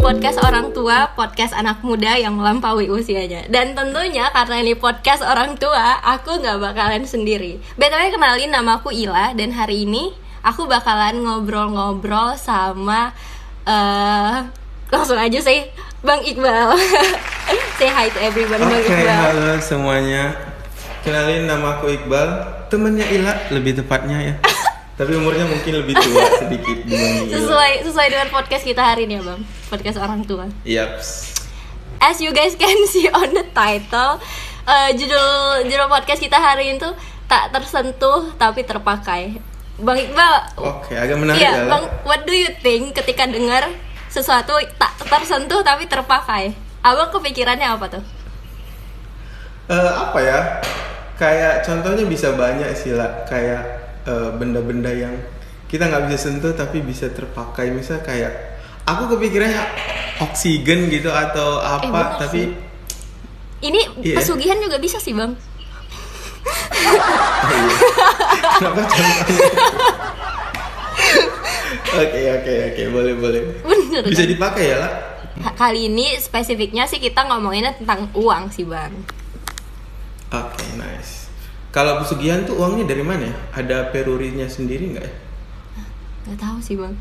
podcast orang tua, podcast anak muda yang melampaui usianya. Dan tentunya karena ini podcast orang tua, aku nggak bakalan sendiri. BTW kenalin nama aku Ila dan hari ini aku bakalan ngobrol-ngobrol sama uh, langsung aja sih Bang Iqbal. Say hi to everyone Bang Oke, Iqbal. halo semuanya. Kenalin nama aku Iqbal, temennya Ila lebih tepatnya ya. Tapi umurnya mungkin lebih tua sedikit. Sesuai sesuai dengan podcast kita hari ini ya, Bang. Podcast orang tua. Yaps. as you guys can see on the title eh, judul judul podcast kita hari ini tuh tak tersentuh tapi terpakai bang Iqbal Oke, agak menarik iya ya. bang what do you think ketika dengar sesuatu tak tersentuh tapi terpakai abang kepikirannya apa tuh Eh, apa ya? Kayak contohnya bisa banyak sih lah. Kayak eh, benda-benda yang kita nggak bisa sentuh tapi bisa terpakai. Misal kayak aku kepikirannya oksigen gitu atau apa, bener tapi sih. ini Iya. pesugihan juga bisa sih bang Oh iya. Kenapa? Oke oke oke boleh boleh. bener Bisa kan? dipakai ya lah. Kali ini spesifiknya sih kita ngomonginnya tentang uang sih bang Oke nice. Kalau pesugihan tuh uangnya dari mana ya? Ada perurinya sendiri nggak ya? nggak tahu sih bang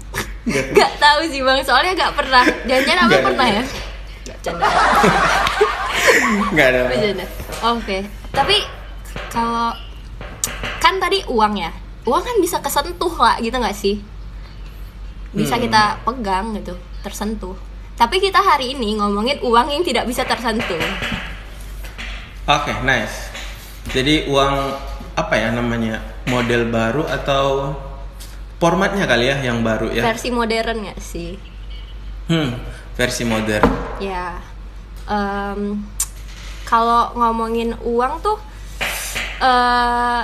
Nggak. nggak tahu sih bang soalnya nggak pernah jangan-jangan Nggak, pernah ya Nggak ada. Bercanda. Oke. Tapi kalau kan tadi uang ya, uang kan bisa kesentuh lah gitu nggak sih? Bisa Hmm. kita pegang gitu, tersentuh. Tapi kita hari ini ngomongin uang yang tidak bisa tersentuh. Oke nice. Jadi uang apa ya namanya? Model baru atau formatnya kali ya yang baru ya? Versi modern nggak sih? Hmm, versi modern. Ya. em, kalau ngomongin uang tuh, eh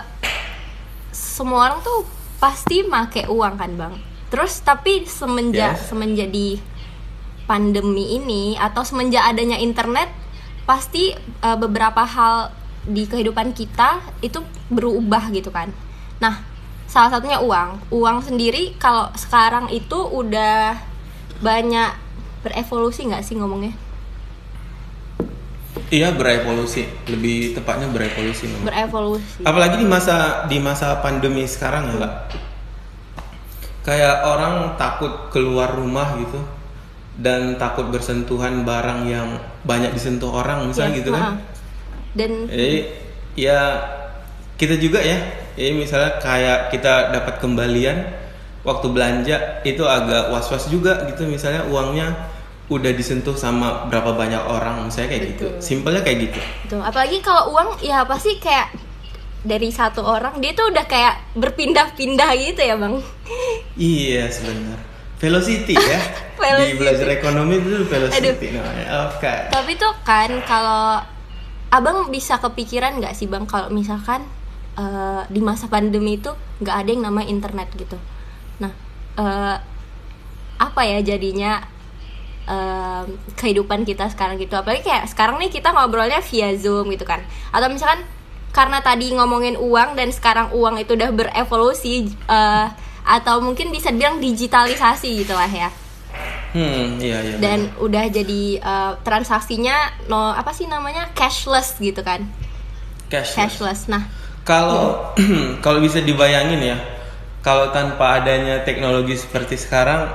semua orang tuh pasti make uang kan bang. Terus tapi semenjak Yes. semenjadi pandemi ini atau semenjak adanya internet, pasti eh, beberapa hal di kehidupan kita itu berubah gitu kan. Nah, salah satunya uang. Uang sendiri kalau sekarang itu udah banyak berevolusi nggak sih ngomongnya? Iya berevolusi, lebih tepatnya berevolusi. memang. Berevolusi. Apalagi di masa di masa pandemi sekarang ya, Kak. Kayak orang takut keluar rumah gitu dan takut bersentuhan barang yang banyak disentuh orang misalnya gitu kan. ha-ha. Dan Jadi ya kita juga ya, ya misalnya kayak kita dapat kembalian waktu belanja itu agak was-was juga gitu misalnya uangnya udah disentuh sama berapa banyak orang misalnya kayak gitu. Betul. Simpelnya kayak gitu. Gitu. Apalagi kalau uang ya pasti kayak dari satu orang dia tuh udah kayak berpindah-pindah gitu ya bang. Iya sebenarnya. Velocity ya. Velocity. Di belajar ekonomi itu velocity Aduh. namanya. Oke. Tapi tuh kan kalau abang bisa kepikiran nggak sih bang kalau misalkan eh, di masa pandemi itu nggak ada yang namanya internet gitu. Nah eh, apa ya jadinya em, kehidupan kita sekarang gitu. Apalagi kayak sekarang nih kita ngobrolnya via zoom gitu kan. Atau misalkan karena tadi ngomongin uang dan sekarang uang itu udah berevolusi eh, atau mungkin bisa dibilang digitalisasi gitu lah ya Hmm, iya iya. dan udah jadi eh, transaksinya no apa sih namanya? Cashless gitu kan? Cash. cashless. Nah. Kalau kalau bisa dibayangin ya, kalau tanpa adanya teknologi seperti sekarang,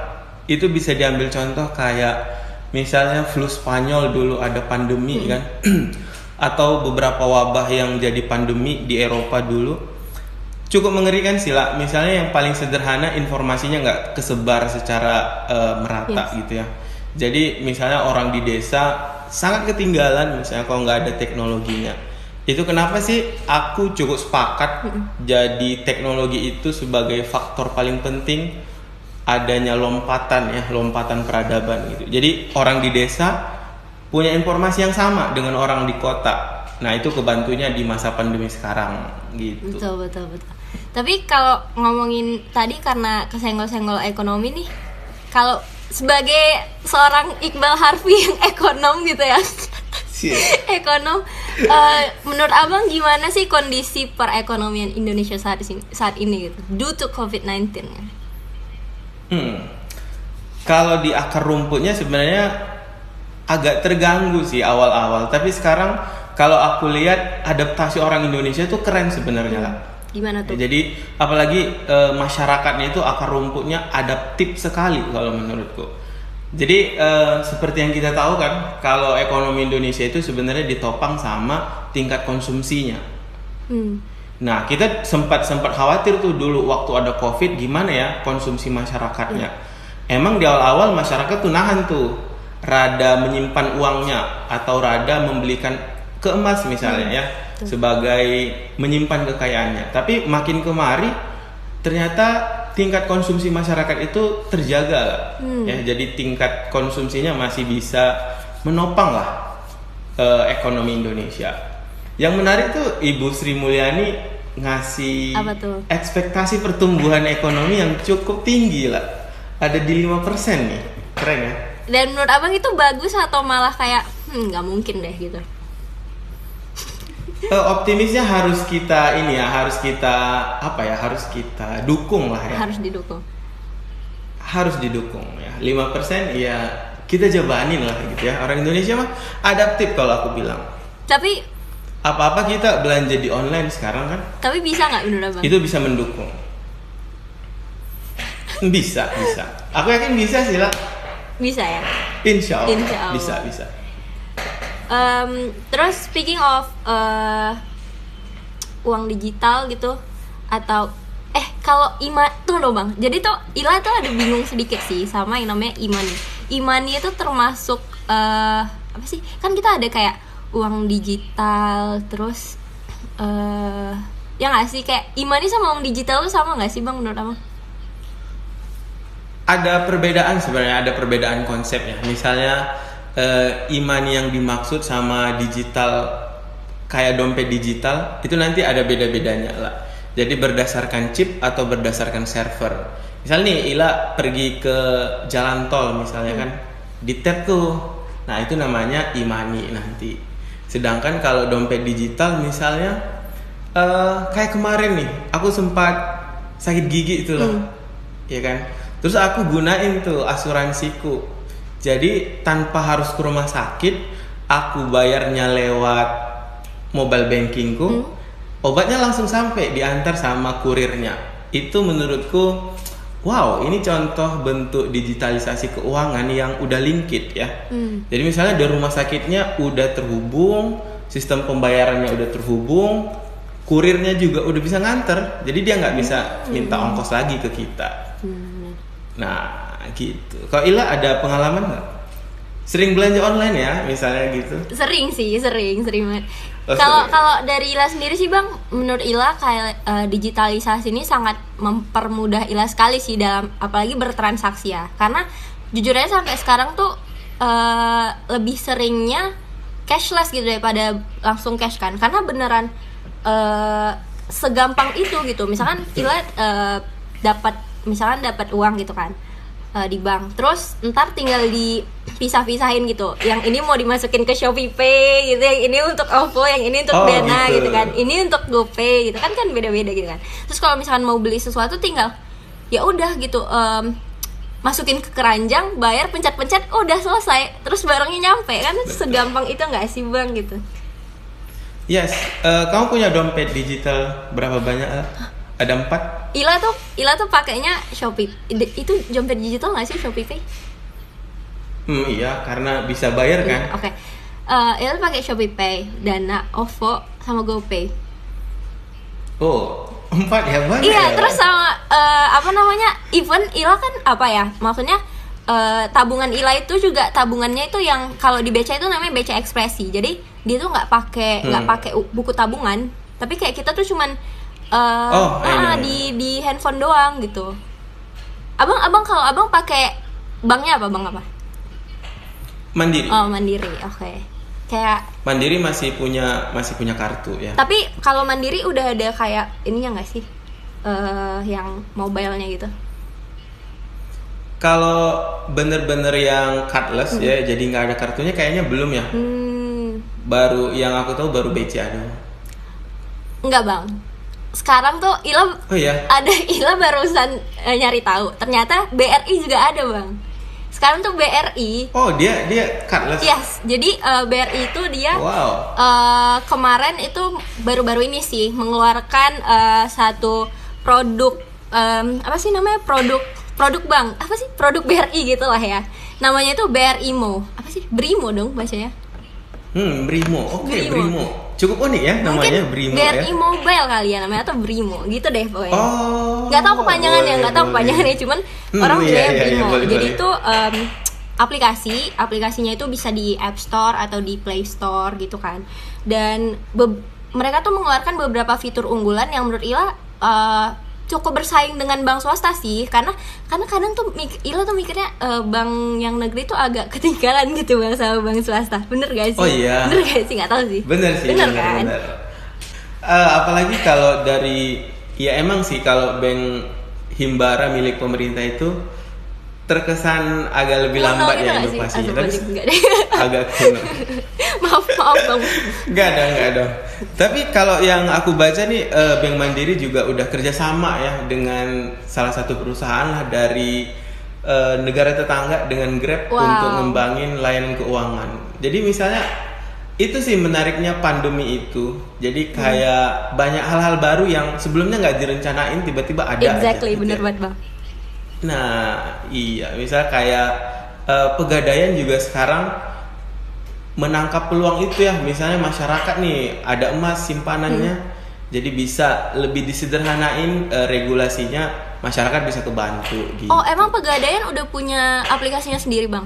itu bisa diambil contoh kayak misalnya flu Spanyol dulu ada pandemi kan, atau beberapa wabah yang jadi pandemi di Eropa dulu, cukup mengerikan sih lah. Misalnya yang paling sederhana informasinya nggak kesebar secara eh, merata Yes. gitu ya. Jadi misalnya orang di desa sangat ketinggalan misalnya kalau nggak ada teknologinya. Itu kenapa sih aku cukup sepakat jadi teknologi itu sebagai faktor paling penting adanya lompatan ya, lompatan peradaban gitu. Jadi orang di desa punya informasi yang sama dengan orang di kota. Nah, itu kebantunya di masa pandemi sekarang gitu. betul betul betul tapi kalau ngomongin tadi karena kesenggol-senggol ekonomi nih kalau sebagai seorang Iqbal Harfi yang ekonom gitu ya ekonom eh, menurut abang gimana sih kondisi perekonomian Indonesia saat ini saat ini gitu due to COVID-19 kan? Hmm. kalau di akar rumputnya sebenarnya agak terganggu sih awal-awal tapi sekarang kalau aku lihat adaptasi orang Indonesia itu keren sebenarnya lah Gimana tuh? Ya, jadi apalagi e, masyarakatnya itu akar rumputnya adaptif sekali kalau menurutku. Jadi e, seperti yang kita tahu kan, kalau ekonomi Indonesia itu sebenarnya ditopang sama tingkat konsumsinya. Hmm. Nah kita sempat sempat khawatir tuh dulu waktu ada COVID gimana ya konsumsi masyarakatnya. Emang di awal-awal masyarakat tuh nahan tuh, rada menyimpan uangnya atau rada membelikan ke emas misalnya ya sebagai menyimpan kekayaannya. Tapi makin kemari ternyata tingkat konsumsi masyarakat itu terjaga Hmm. ya. Jadi tingkat konsumsinya masih bisa menopang lah eh, ekonomi Indonesia. Yang menarik tuh Ibu Sri Mulyani ngasih ekspektasi pertumbuhan ekonomi yang cukup tinggi lah. Ada di 5% nih. Keren ya? Dan menurut abang itu bagus atau malah kayak hmm nggak mungkin deh gitu? Eh, optimisnya harus kita ini ya, harus kita apa ya, harus kita dukung lah ya. Harus didukung. Harus didukung ya. 5% ya kita jabanin lah gitu ya. Orang Indonesia mah adaptif kalau aku bilang. Tapi Apa-apa kita belanja di online sekarang kan, tapi bisa nggak menurut abang? itu bisa mendukung. Bisa, bisa. Aku yakin bisa sih lah. Bisa ya. Insya Allah. Insya Allah. Bisa, bisa. Em, terus speaking of eh, uang digital gitu atau eh kalau ima tuh loh bang. Jadi tuh Ila tuh ada bingung sedikit sih sama yang namanya imani. Imani itu termasuk eh apa sih? Kan kita ada kayak uang digital terus eh ya nggak sih? Kayak imani sama uang digital tuh sama nggak sih bang menurut abang? Ada perbedaan sebenarnya ada perbedaan konsepnya. Misalnya eh, iman yang dimaksud sama digital kayak dompet digital itu nanti ada beda-bedanya lah. Jadi berdasarkan chip atau berdasarkan server. Misal nih Ila pergi ke jalan tol misalnya kan di tap tuh. Nah itu namanya imani nanti. Sedangkan kalau dompet digital misalnya eh, kayak kemarin nih aku sempat sakit gigi itu loh. Ya kan? Terus aku gunain tuh asuransiku jadi tanpa harus ke rumah sakit aku bayarnya lewat mobile bankingku obatnya langsung sampai diantar sama kurirnya. Itu menurutku wow ini contoh bentuk digitalisasi keuangan yang udah linkit ya. Hmm. jadi misalnya dari rumah sakitnya udah terhubung sistem pembayarannya udah terhubung kurirnya juga udah bisa nganter. Jadi dia nggak bisa minta ongkos lagi ke kita. Hmm. Nah, gitu. Kalau Ila ada pengalaman nggak? Sering belanja online ya, misalnya gitu. sering sih sering sering banget Oh, kalau sering. kalau dari Ila sendiri sih bang menurut Ila kayak eh, digitalisasi ini sangat mempermudah Ila sekali sih dalam apalagi bertransaksi ya karena jujur aja sampai sekarang tuh eh, lebih seringnya cashless gitu daripada langsung cash kan karena beneran eh, segampang itu gitu misalkan Ila eh, dapat misalkan dapat uang gitu kan eh, di bank terus ntar tinggal dipisah-pisahin gitu yang ini mau dimasukin ke Shopee Pay gitu yang ini untuk OVO yang ini untuk Oh, Dana gitu. gitu. kan ini untuk GoPay gitu kan kan beda-beda gitu kan terus kalau misalkan mau beli sesuatu tinggal ya udah gitu em, masukin ke keranjang bayar pencet-pencet udah selesai terus barangnya nyampe kan segampang itu nggak sih bang gitu Yes, eh, kamu punya dompet digital berapa banyak? Ada empat? Ila tuh Ila tuh pakainya Shopee itu dompet digital nggak sih Shopee Pay Hmm, iya, karena bisa bayar kan. Iya, Oke. Eh, Ila pakai Shopee Pay, Dana, OVO, sama GoPay. Oh, empat ya banyak. Iya, ya? terus sama eh, apa namanya? Even Ila kan apa ya? Maksudnya eh, tabungan Ila itu juga tabungannya itu yang kalau di BCA itu namanya BCA Ekspresi. Jadi dia tuh nggak pakai nggak Hmm. pakai buku tabungan, tapi kayak kita tuh cuman eh, Oh, ah, iya, iya. di di handphone doang gitu. Abang abang kalau abang pakai banknya apa bang apa? Mandiri. Oh Mandiri, oke. Kayak Mandiri masih punya masih punya kartu ya. Tapi kalau mandiri udah ada kayak ininya nggak sih? eh yang mobile-nya gitu. Kalau bener-bener yang cardless ya, jadi nggak ada kartunya kayaknya belum ya. Hmm, Baru yang aku tahu baru BCA doang. enggak bang. Sekarang tuh Ila Oh iya. ada Ila barusan eh, nyari tahu. Ternyata BRI juga ada bang. sekarang tuh BRI Oh dia dia cardless. yes jadi eh, BRI itu dia Wow. eh, kemarin itu baru-baru ini sih mengeluarkan eh, satu produk em, apa sih namanya produk produk bank apa sih produk BRI gitu lah ya namanya itu BRI Mo apa sih Brimo dong bacanya Hmm, Brimo. Oke, Brimo. Brimo. Cukup unik ya namanya Brimo BRI ya. Mobile kali ya namanya atau Brimo gitu deh pokoknya Oh. nggak tahu kepanjangannya nggak tahu kepanjangannya cuman Hmm, orang iya, iya, iya, Brimo boleh, jadi boleh. itu em, aplikasi aplikasinya itu bisa di App Store atau di Play Store gitu kan dan mereka tuh mengeluarkan beberapa fitur unggulan yang menurut Ila eh, cukup bersaing dengan bank swasta sih karena karena kadang tuh mik- Ila tuh mikirnya eh, bank yang negeri tuh agak ketinggalan gitu bang sama bank swasta. Bener gak sih? Oh, iya. bener gak sih? Nggak tahu sih. Bener sih, bener, bener, kan? bener. Eh, apalagi kalau dari ya emang sih kalau bank himbara milik pemerintah itu terkesan agak lebih Kuno lambat gitu ya nggak sih? inovasinya. Tapi agak kuno. maaf maaf bang Enggak ada, enggak ada. Tapi kalau yang aku baca nih eh, Bank Mandiri juga udah kerjasama ya dengan salah satu perusahaan lah dari eh, negara tetangga dengan Grab Wow. untuk ngembangin layanan keuangan. Jadi misalnya itu sih menariknya pandemi itu. Jadi kayak banyak hal-hal baru yang sebelumnya nggak direncanain tiba-tiba ada. aja exactly gitu bener ya. banget bang Nah, iya, misal kayak eh, pegadaian juga sekarang menangkap peluang itu ya. Misalnya masyarakat nih ada emas simpanannya, jadi bisa lebih disederhanain eh, regulasinya, masyarakat bisa kebantu gitu. Oh emang pegadaian udah punya aplikasinya sendiri bang?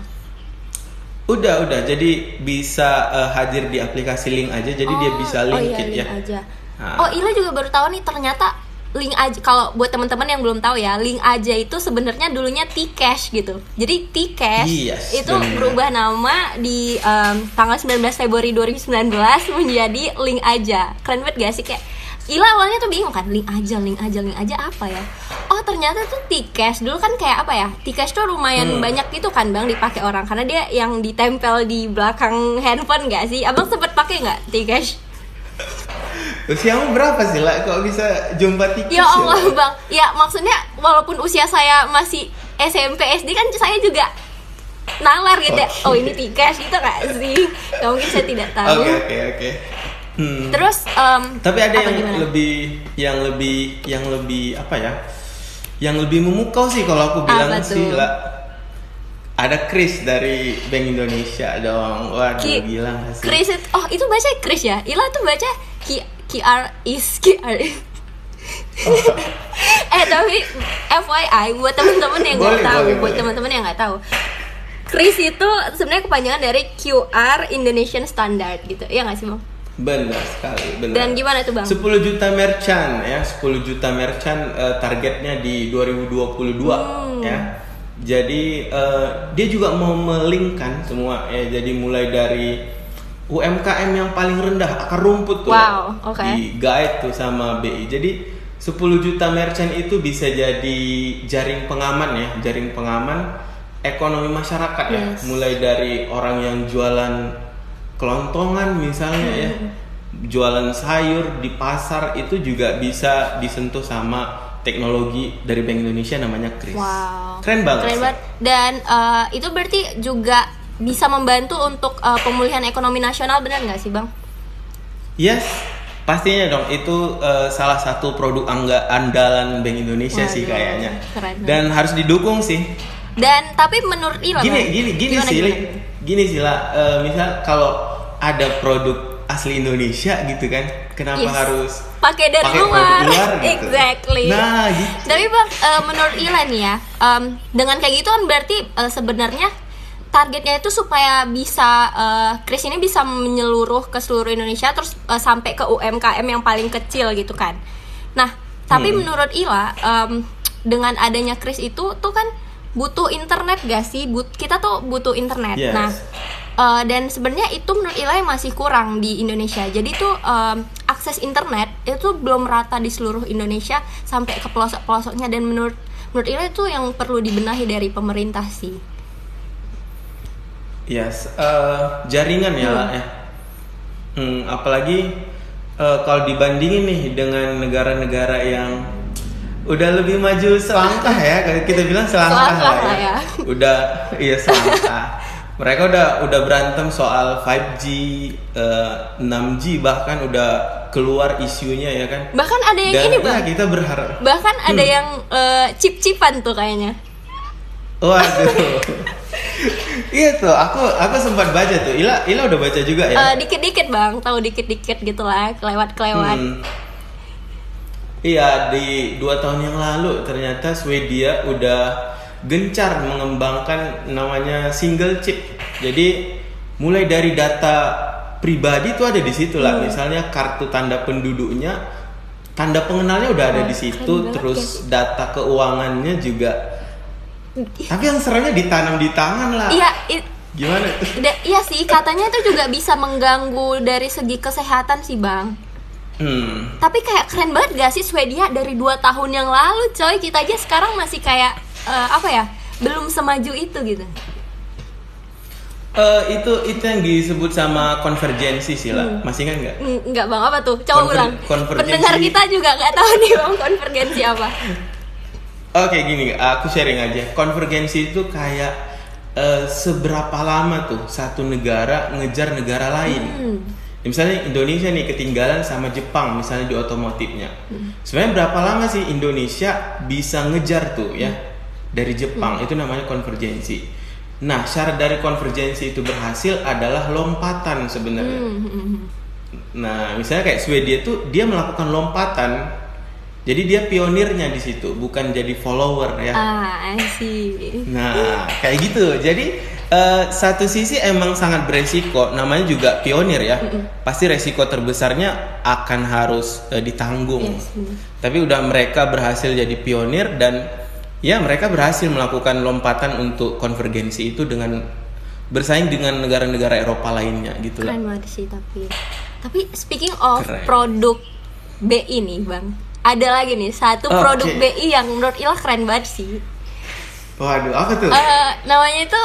Udah, udah. Jadi bisa eh, hadir di aplikasi link aja, jadi dia Oh, bisa oh link iya, it link ya. aja. Nah. Oh Ila juga baru tahu nih ternyata link aja kalau buat teman-teman yang belum tahu ya link aja itu sebenarnya dulunya T-Cash gitu. Jadi T-Cash Yes, itu benar. berubah nama di em, tanggal 19 Februari 2019 menjadi link aja. Keren banget gak sih kayak Ila awalnya tuh bingung kan link aja, link aja, link aja apa ya? Oh ternyata tuh T-Cash dulu kan kayak apa ya? T-Cash tuh lumayan Hmm. banyak gitu kan bang dipakai orang karena dia yang ditempel di belakang handphone gak sih? Abang sempet pakai nggak T-Cash? Usiamu berapa sih lah? Kok bisa jumpa tiket? Ya Allah bang, ya maksudnya walaupun usia saya masih SMP SD kan saya juga nalar gitu ya. Oke. Oh ini T-Cash gitu gak sih? Gak mungkin saya tidak tahu. Oke, oke, oke. Hmm. Terus em, Tapi ada yang gimana? lebih yang lebih yang lebih apa ya? Yang lebih memukau sih kalau aku bilang Apa sih lah. Ada Chris dari Bank Indonesia dong. Waduh, Ki- gila gak sih? Chris oh itu baca Chris ya? Ila tuh baca Ki QR is QR. eh tapi FYI buat teman-teman yang nggak tahu, boleh, buat teman-teman yang nggak tahu, Chris itu sebenarnya kepanjangan dari QR Indonesian Standard gitu, ya nggak sih bang? Benar sekali, benar. Dan gimana tuh bang? 10 juta merchant ya, 10 juta merchant eh, targetnya di 2022 Hmm. ya. Jadi eh, dia juga mau melingkan semua ya. Jadi mulai dari UMKM yang paling rendah akar rumput tuh Wow, oke. di guide tuh sama BI. Jadi 10 juta merchant itu bisa jadi jaring pengaman ya, jaring pengaman ekonomi masyarakat ya. Yes. Mulai dari orang yang jualan kelontongan misalnya ya jualan sayur di pasar itu juga bisa disentuh sama teknologi dari Bank Indonesia namanya Kris. Wow. Keren banget. Keren banget. Dan eh, itu berarti juga bisa membantu untuk eh, pemulihan ekonomi nasional benar nggak sih bang? Yes, pastinya dong itu eh, salah satu produk angga andalan Bank Indonesia sih Waduh, kayaknya. keren. Dan harus didukung sih. Dan tapi menurut Ila Gini Bang, gini gini gimana, sih, gimana, gini sih lah. eh, misal kalau ada produk asli Indonesia gitu kan, kenapa Yes. harus pakai dari pakai luar, luar gitu. exactly. Nah, gitu. Tapi bang, eh, menurut Ila nih ya, em, dengan kayak gitu kan berarti eh, sebenarnya targetnya itu supaya bisa eh, Kris ini bisa menyeluruh ke seluruh Indonesia terus eh, sampai ke UMKM yang paling kecil gitu kan. Nah, tapi Hmm. menurut Ila em, dengan adanya Kris itu tuh kan butuh internet gak sih? But kita tuh butuh internet. Yes. Nah, eh, dan sebenarnya itu menurut Ila masih kurang di Indonesia. Jadi tuh em, akses internet itu belum rata di seluruh Indonesia sampai ke pelosok-pelosoknya dan menurut menurut Ila itu yang perlu dibenahi dari pemerintah sih. Yes, eh, jaringan ya lah ya. Hmm, apalagi eh, kalau dibandingin nih dengan negara-negara yang udah lebih maju selangkah ya kita bilang selangkah, Selangkah lah ya. ya. Udah iya selangkah. Mereka udah udah berantem soal 5G, eh, 6G bahkan udah keluar isunya ya kan. bahkan ada yang Dan ini ya, bang kita berharap bahkan ada Hmm. yang eh, chip-chipan tuh kayaknya Waduh. iya tuh, aku aku sempat baca tuh. Ila Ila udah baca juga ya. Eh, dikit-dikit bang tahu dikit-dikit gitu lah kelewat-kelewat Hmm. Iya di dua tahun yang lalu ternyata Swedia udah gencar mengembangkan namanya single chip. Jadi mulai dari data pribadi tuh ada di situ lah. Misalnya kartu tanda penduduknya, tanda pengenalnya udah ada di situ. Terus data keuangannya juga. Tapi yang serunya ditanam di tangan lah. iya Gimana tuh? da- iya sih katanya itu juga bisa mengganggu dari segi kesehatan sih bang Hmm. Tapi kayak keren banget gak sih Swedia dari dua tahun yang lalu coy Kita aja sekarang masih kayak eh, apa ya Belum semaju itu gitu Eh, itu itu yang disebut sama konvergensi sih lah. Masih ingat nggak? Enggak bang apa tuh Coba Konver- ulang. Pendengar kita juga gak tahu nih bang konvergensi apa Oke gini, aku sharing aja. Konvergensi itu kayak eh, seberapa lama tuh satu negara ngejar negara lain. Hmm. Ya, Misalnya Indonesia nih ketinggalan sama Jepang misalnya di otomotifnya. Hmm. Sebenarnya berapa lama sih Indonesia bisa ngejar tuh ya dari Jepang? Hmm. Itu namanya konvergensi. Nah, syarat dari konvergensi itu berhasil adalah lompatan sebenarnya. Hmm. Nah, misalnya kayak Swedia tuh dia melakukan lompatan. Jadi dia pionirnya di situ, bukan jadi follower ya. Ah I see Nah, kayak gitu. Jadi eh, satu sisi emang sangat beresiko, namanya juga pionir ya. Pasti resiko terbesarnya akan harus eh, ditanggung. Yes, bener. Tapi udah mereka berhasil jadi pionir dan ya mereka berhasil melakukan lompatan untuk konvergensi itu dengan bersaing dengan negara-negara Eropa lainnya gitu lah. Keren banget sih tapi Tapi speaking of Keren. produk BI nih bang Ada lagi nih satu Oke. produk BI yang menurut Ila keren banget sih Waduh, apa tuh? Eh, namanya itu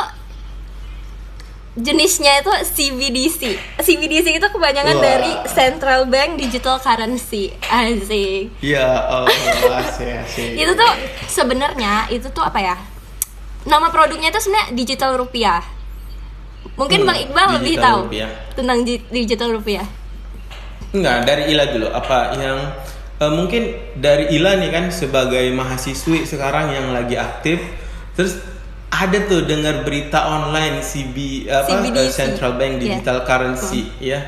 jenisnya itu CBDC. CBDC itu kebanyakan Wah. dari Central Bank Digital Currency. Asik. Ya asik, asik. Itu tuh sebenarnya itu tuh apa ya? Nama produknya itu sebenarnya digital rupiah. Mungkin Hmm, Bang Iqbal lebih tahu rupiah. tentang di- digital rupiah. Enggak, dari Ila dulu. Apa yang eh, mungkin dari Ila nih kan sebagai mahasiswi sekarang yang lagi aktif, terus ada tuh dengar berita online CB apa CBDC. eh, Central Bank Iya. Digital Currency ya.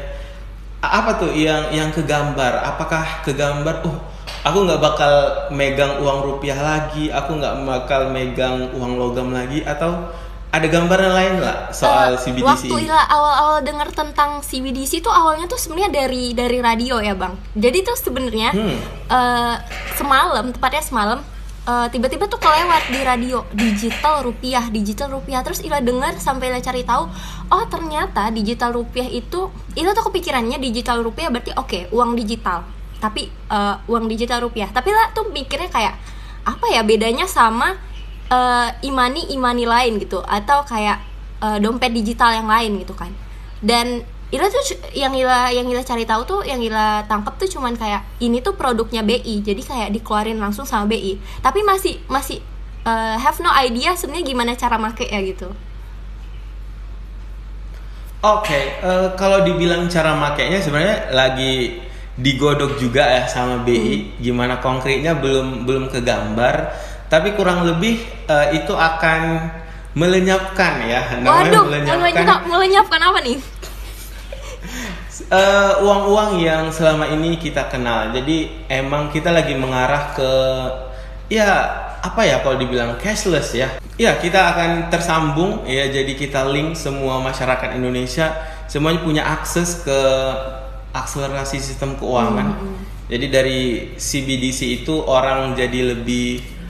Apa tuh yang yang kegambar? Apakah kegambar? Oh, aku nggak bakal megang uang rupiah lagi, aku nggak bakal megang uang logam lagi, atau ada gambaran lain lah soal Eh, CBDC Waktu ini? Ila awal-awal dengar tentang CBDC tuh awalnya tuh sebenarnya dari dari radio ya bang. Jadi tuh sebenarnya Hmm. eh, semalam tepatnya semalam eh, tiba-tiba tuh kelewat di radio digital rupiah digital rupiah terus Ila dengar sampai Ila cari tahu oh ternyata digital rupiah itu Ila tuh kepikirannya digital rupiah berarti oke uang digital tapi eh, uang digital rupiah tapi Ila tuh mikirnya kayak apa ya bedanya sama eh, imani imani lain gitu. Atau kayak eh, dompet digital yang lain gitu kan. Dan Ila tuh yang Ila yang Ila cari tahu tuh yang Ila tangkap tuh cuman kayak ini tuh produknya BI jadi kayak dikeluarin langsung sama BI tapi masih masih eh, have no idea sebenarnya gimana cara make ya gitu. Oke, eh, kalau dibilang cara makainya sebenarnya lagi digodok juga ya sama BI. Hmm. Gimana konkretnya belum belum kegambar, tapi kurang lebih eh, itu akan melenyapkan ya. Namanya waduh melenyapkan melenyapkan melenyapkan apa nih eh, uang-uang yang selama ini kita kenal. Jadi emang kita lagi mengarah ke ya apa ya kalau dibilang cashless ya. Ya kita akan tersambung ya. Jadi kita link semua masyarakat Indonesia semuanya punya akses ke akselerasi sistem keuangan. Jadi dari CBDC itu orang jadi lebih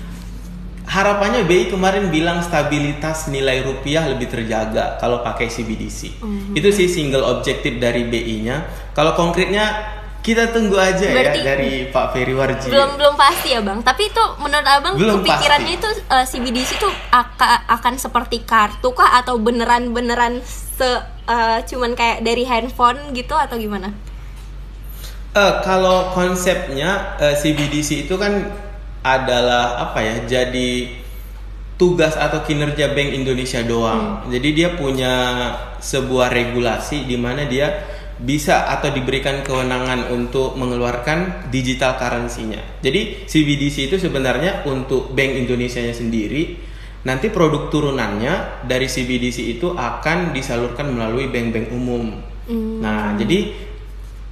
harapannya BI kemarin bilang stabilitas nilai rupiah lebih terjaga kalau pakai CBDC. Itu sih single objektif dari BI-nya. Kalau konkretnya kita tunggu aja Berarti- ya dari Pak Ferry Warji. belum belum pasti ya bang tapi itu menurut abang Belum kepikirannya itu eh, CBDC itu aka- akan seperti kartu kah atau beneran beneran se eh, cuman kayak dari handphone gitu atau gimana Eh, kalau konsepnya eh, CBDC itu kan adalah apa ya? Jadi tugas atau kinerja Bank Indonesia doang. Jadi dia punya sebuah regulasi di mana dia bisa atau diberikan kewenangan untuk mengeluarkan digital currency-nya. Jadi CBDC itu sebenarnya untuk Bank Indonesia-nya sendiri. Nanti produk turunannya dari CBDC itu akan disalurkan melalui bank-bank umum. Nah, jadi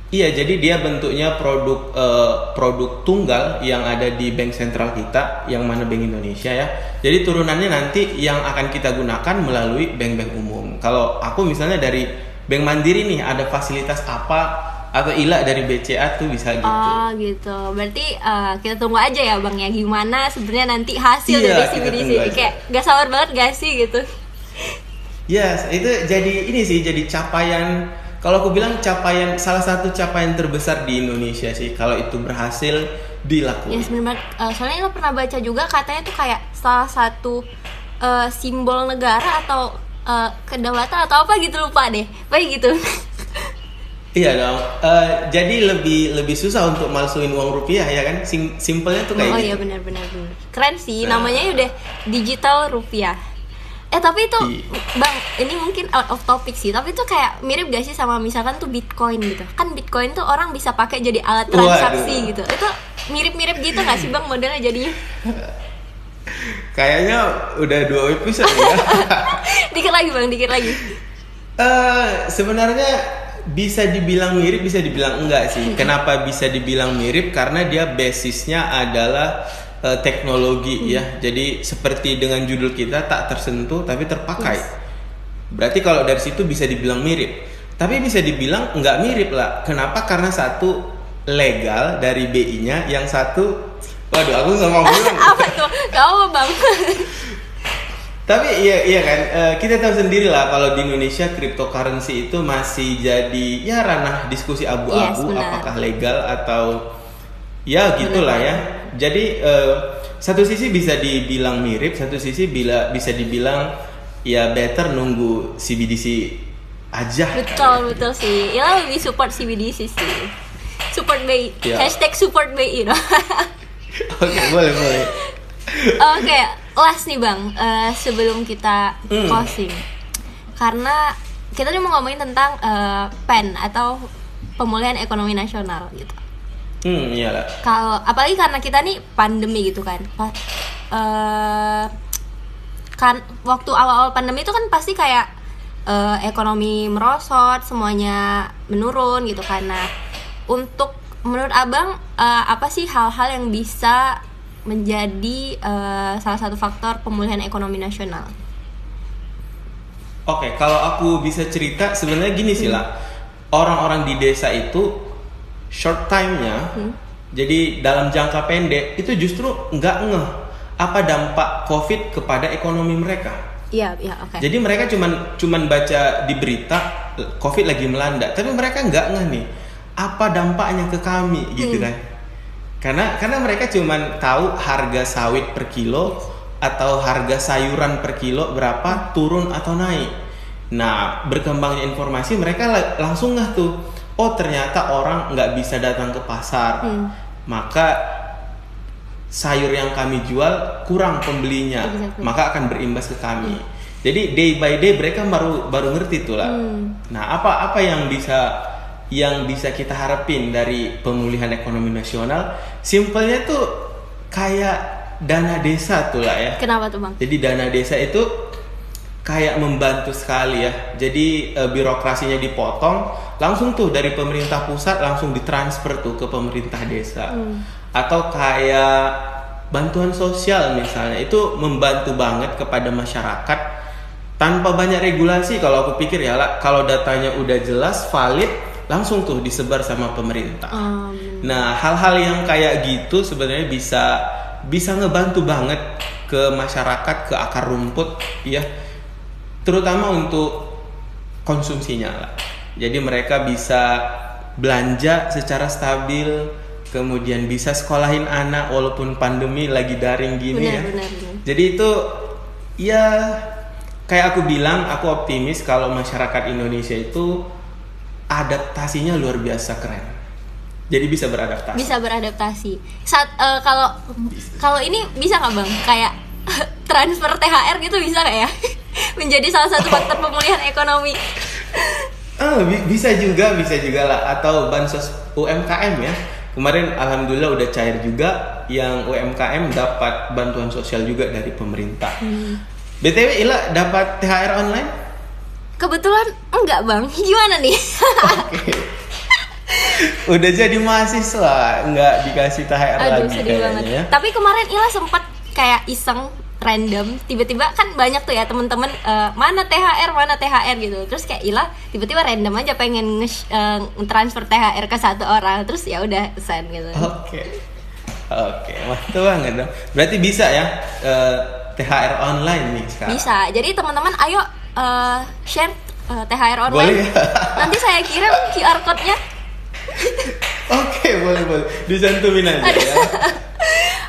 iya jadi dia bentuknya produk eh, produk tunggal yang ada di bank sentral kita yang mana Bank Indonesia ya. Jadi turunannya nanti yang akan kita gunakan melalui bank-bank umum. Kalau aku misalnya dari Bank Mandiri nih ada fasilitas apa atau ilah dari BCA tuh bisa gitu. Oh gitu. Berarti eh, kita tunggu aja ya bang ya gimana sebenarnya nanti hasil Iya, dari CBDC. Iya, Kayak gak sabar banget gak sih gitu? Yes, itu jadi ini sih jadi capaian kalau aku bilang capaian salah satu capaian terbesar di Indonesia sih kalau itu berhasil dilakukan. Ya sebenarnya eh, soalnya lo pernah baca juga katanya tuh kayak salah satu eh, simbol negara atau eh, kedaulatan atau apa gitu lupa deh. Baik gitu. Iya dong. Eh, jadi lebih lebih susah untuk malsuin uang rupiah ya kan? Sim simpelnya tuh kayak oh gitu. iya benar benar benar. Keren sih Nah. namanya udah digital rupiah. Eh tapi itu Iya. bang ini mungkin out of topic sih tapi itu kayak mirip gak sih sama misalkan tuh bitcoin gitu kan bitcoin tuh orang bisa pakai jadi alat Waduh. transaksi gitu itu mirip-mirip gitu gak sih bang modelnya jadinya Kayaknya udah dua episode ya. dikit lagi bang dikit lagi Eh, sebenarnya bisa dibilang mirip, bisa dibilang enggak sih. Kenapa bisa dibilang mirip? Karena dia basisnya adalah eh, teknologi ya. Jadi seperti dengan judul kita tak tersentuh tapi terpakai. Berarti kalau dari situ bisa dibilang mirip. Tapi bisa dibilang enggak mirip lah. Kenapa? Karena satu legal dari BI-nya, yang satu waduh aku nggak mau bilang. apa tuh kau bang Tapi iya iya kan eh, kita tahu sendiri lah kalau di Indonesia cryptocurrency itu masih jadi ya ranah diskusi abu-abu Yes, benar. apakah legal atau ya gitulah ya. Jadi eh, satu sisi bisa dibilang mirip, satu sisi bila bisa dibilang ya better nunggu CBDC aja. betul betul sih ya lebih support CBDC sih support BI Ya. hashtag support BI no? Oke boleh boleh. Oke, last nih bang, Eh, sebelum kita Hmm. closing, karena kita nih mau ngomongin tentang eh, PEN atau pemulihan ekonomi nasional gitu. Hmm iyalah. Kalau apalagi karena kita nih pandemi gitu kan, Pa- eh, kan waktu awal-awal pandemi itu kan pasti kayak eh, ekonomi merosot, semuanya menurun gitu kan. Nah, untuk menurut abang eh, apa sih hal-hal yang bisa menjadi eh, salah satu faktor pemulihan ekonomi nasional? Oke, kalau aku bisa cerita sebenarnya gini sih lah. Orang-orang di desa itu short time-nya, jadi dalam jangka pendek itu justru nggak ngeh apa dampak COVID kepada ekonomi mereka. Iya, iya, oke. Jadi mereka cuman cuman baca di berita COVID lagi melanda, tapi mereka nggak ngeh nih apa dampaknya ke kami gitu kan. Karena karena mereka cuman tahu harga sawit per kilo atau harga sayuran per kilo berapa turun atau naik. Nah, berkembangnya informasi mereka la- langsung ngeh tuh. Oh, ternyata orang nggak bisa datang ke pasar. Maka sayur yang kami jual kurang pembelinya, Exactly. maka akan berimbas ke kami. Jadi day by day mereka baru baru ngerti tuh lah. Nah, apa apa yang bisa yang bisa kita harapin dari pemulihan ekonomi nasional? Simpelnya tuh kayak dana desa tuh lah ya. Kenapa tuh bang? Jadi dana desa itu kayak membantu sekali ya. Jadi e, birokrasinya dipotong, langsung tuh dari pemerintah pusat langsung ditransfer tuh ke pemerintah desa. Atau kayak bantuan sosial misalnya itu membantu banget kepada masyarakat tanpa banyak regulasi kalau aku pikir ya lah kalau datanya udah jelas valid langsung tuh disebar sama pemerintah. Um, Nah, hal-hal yang kayak gitu sebenarnya bisa bisa ngebantu banget ke masyarakat, ke akar rumput, ya. Terutama untuk konsumsinya lah. Jadi mereka bisa belanja secara stabil, kemudian bisa sekolahin anak walaupun pandemi lagi daring gini benar, ya. benar, benar. Jadi itu ya kayak aku bilang, aku optimis kalau masyarakat Indonesia itu adaptasinya luar biasa keren. jadi bisa beradaptasi bisa beradaptasi saat eh, kalau kalau ini bisa nggak bang kayak transfer THR gitu bisa nggak ya menjadi salah satu faktor pemulihan ekonomi Ah, bi- bisa juga, bisa juga lah. Atau bansos UMKM ya. Kemarin alhamdulillah udah cair juga yang UMKM dapat bantuan sosial juga dari pemerintah. BTW Ila dapat THR online? kebetulan enggak bang gimana nih Oke. udah jadi mahasiswa, nggak dikasih THR aduh lagi sedih banget kayaknya ya. tapi kemarin Ila sempat kayak iseng random tiba-tiba kan banyak tuh ya temen-temen eh, mana THR mana THR gitu terus kayak Ila tiba-tiba random aja pengen nge- eh, transfer THR ke satu orang terus ya udah send gitu Oke. Oke, mantap banget dong. Berarti bisa ya eh, THR online nih sekarang. Bisa. Jadi teman-teman ayo eh, share eh, THR online. Boleh ya? Nanti saya kirim QR code-nya. Oke, boleh boleh. Dicantumin aja ya.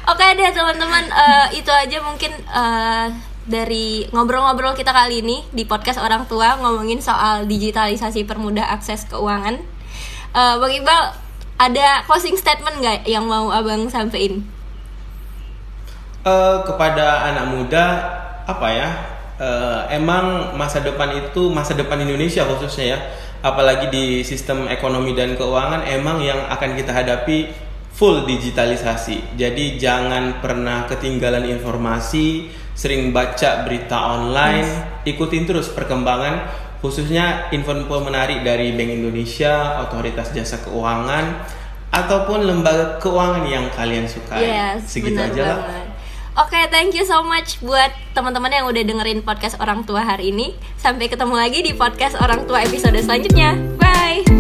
Oke deh teman-teman, Eh, itu aja mungkin eh, dari ngobrol-ngobrol kita kali ini di podcast orang tua ngomongin soal digitalisasi permudah akses keuangan. Eh, Bang Iqbal, ada closing statement nggak yang mau abang sampein? Eh, kepada anak muda apa ya eh, emang masa depan itu masa depan Indonesia khususnya ya apalagi di sistem ekonomi dan keuangan emang yang akan kita hadapi full digitalisasi jadi jangan pernah ketinggalan informasi sering baca berita online ikutin terus perkembangan khususnya info-info menarik dari Bank Indonesia otoritas jasa keuangan ataupun lembaga keuangan yang kalian sukai Yes, segitu aja lah. Oke, thank you so much buat teman-teman yang udah dengerin podcast orang tua hari ini. Sampai ketemu lagi di podcast orang tua episode selanjutnya. Bye.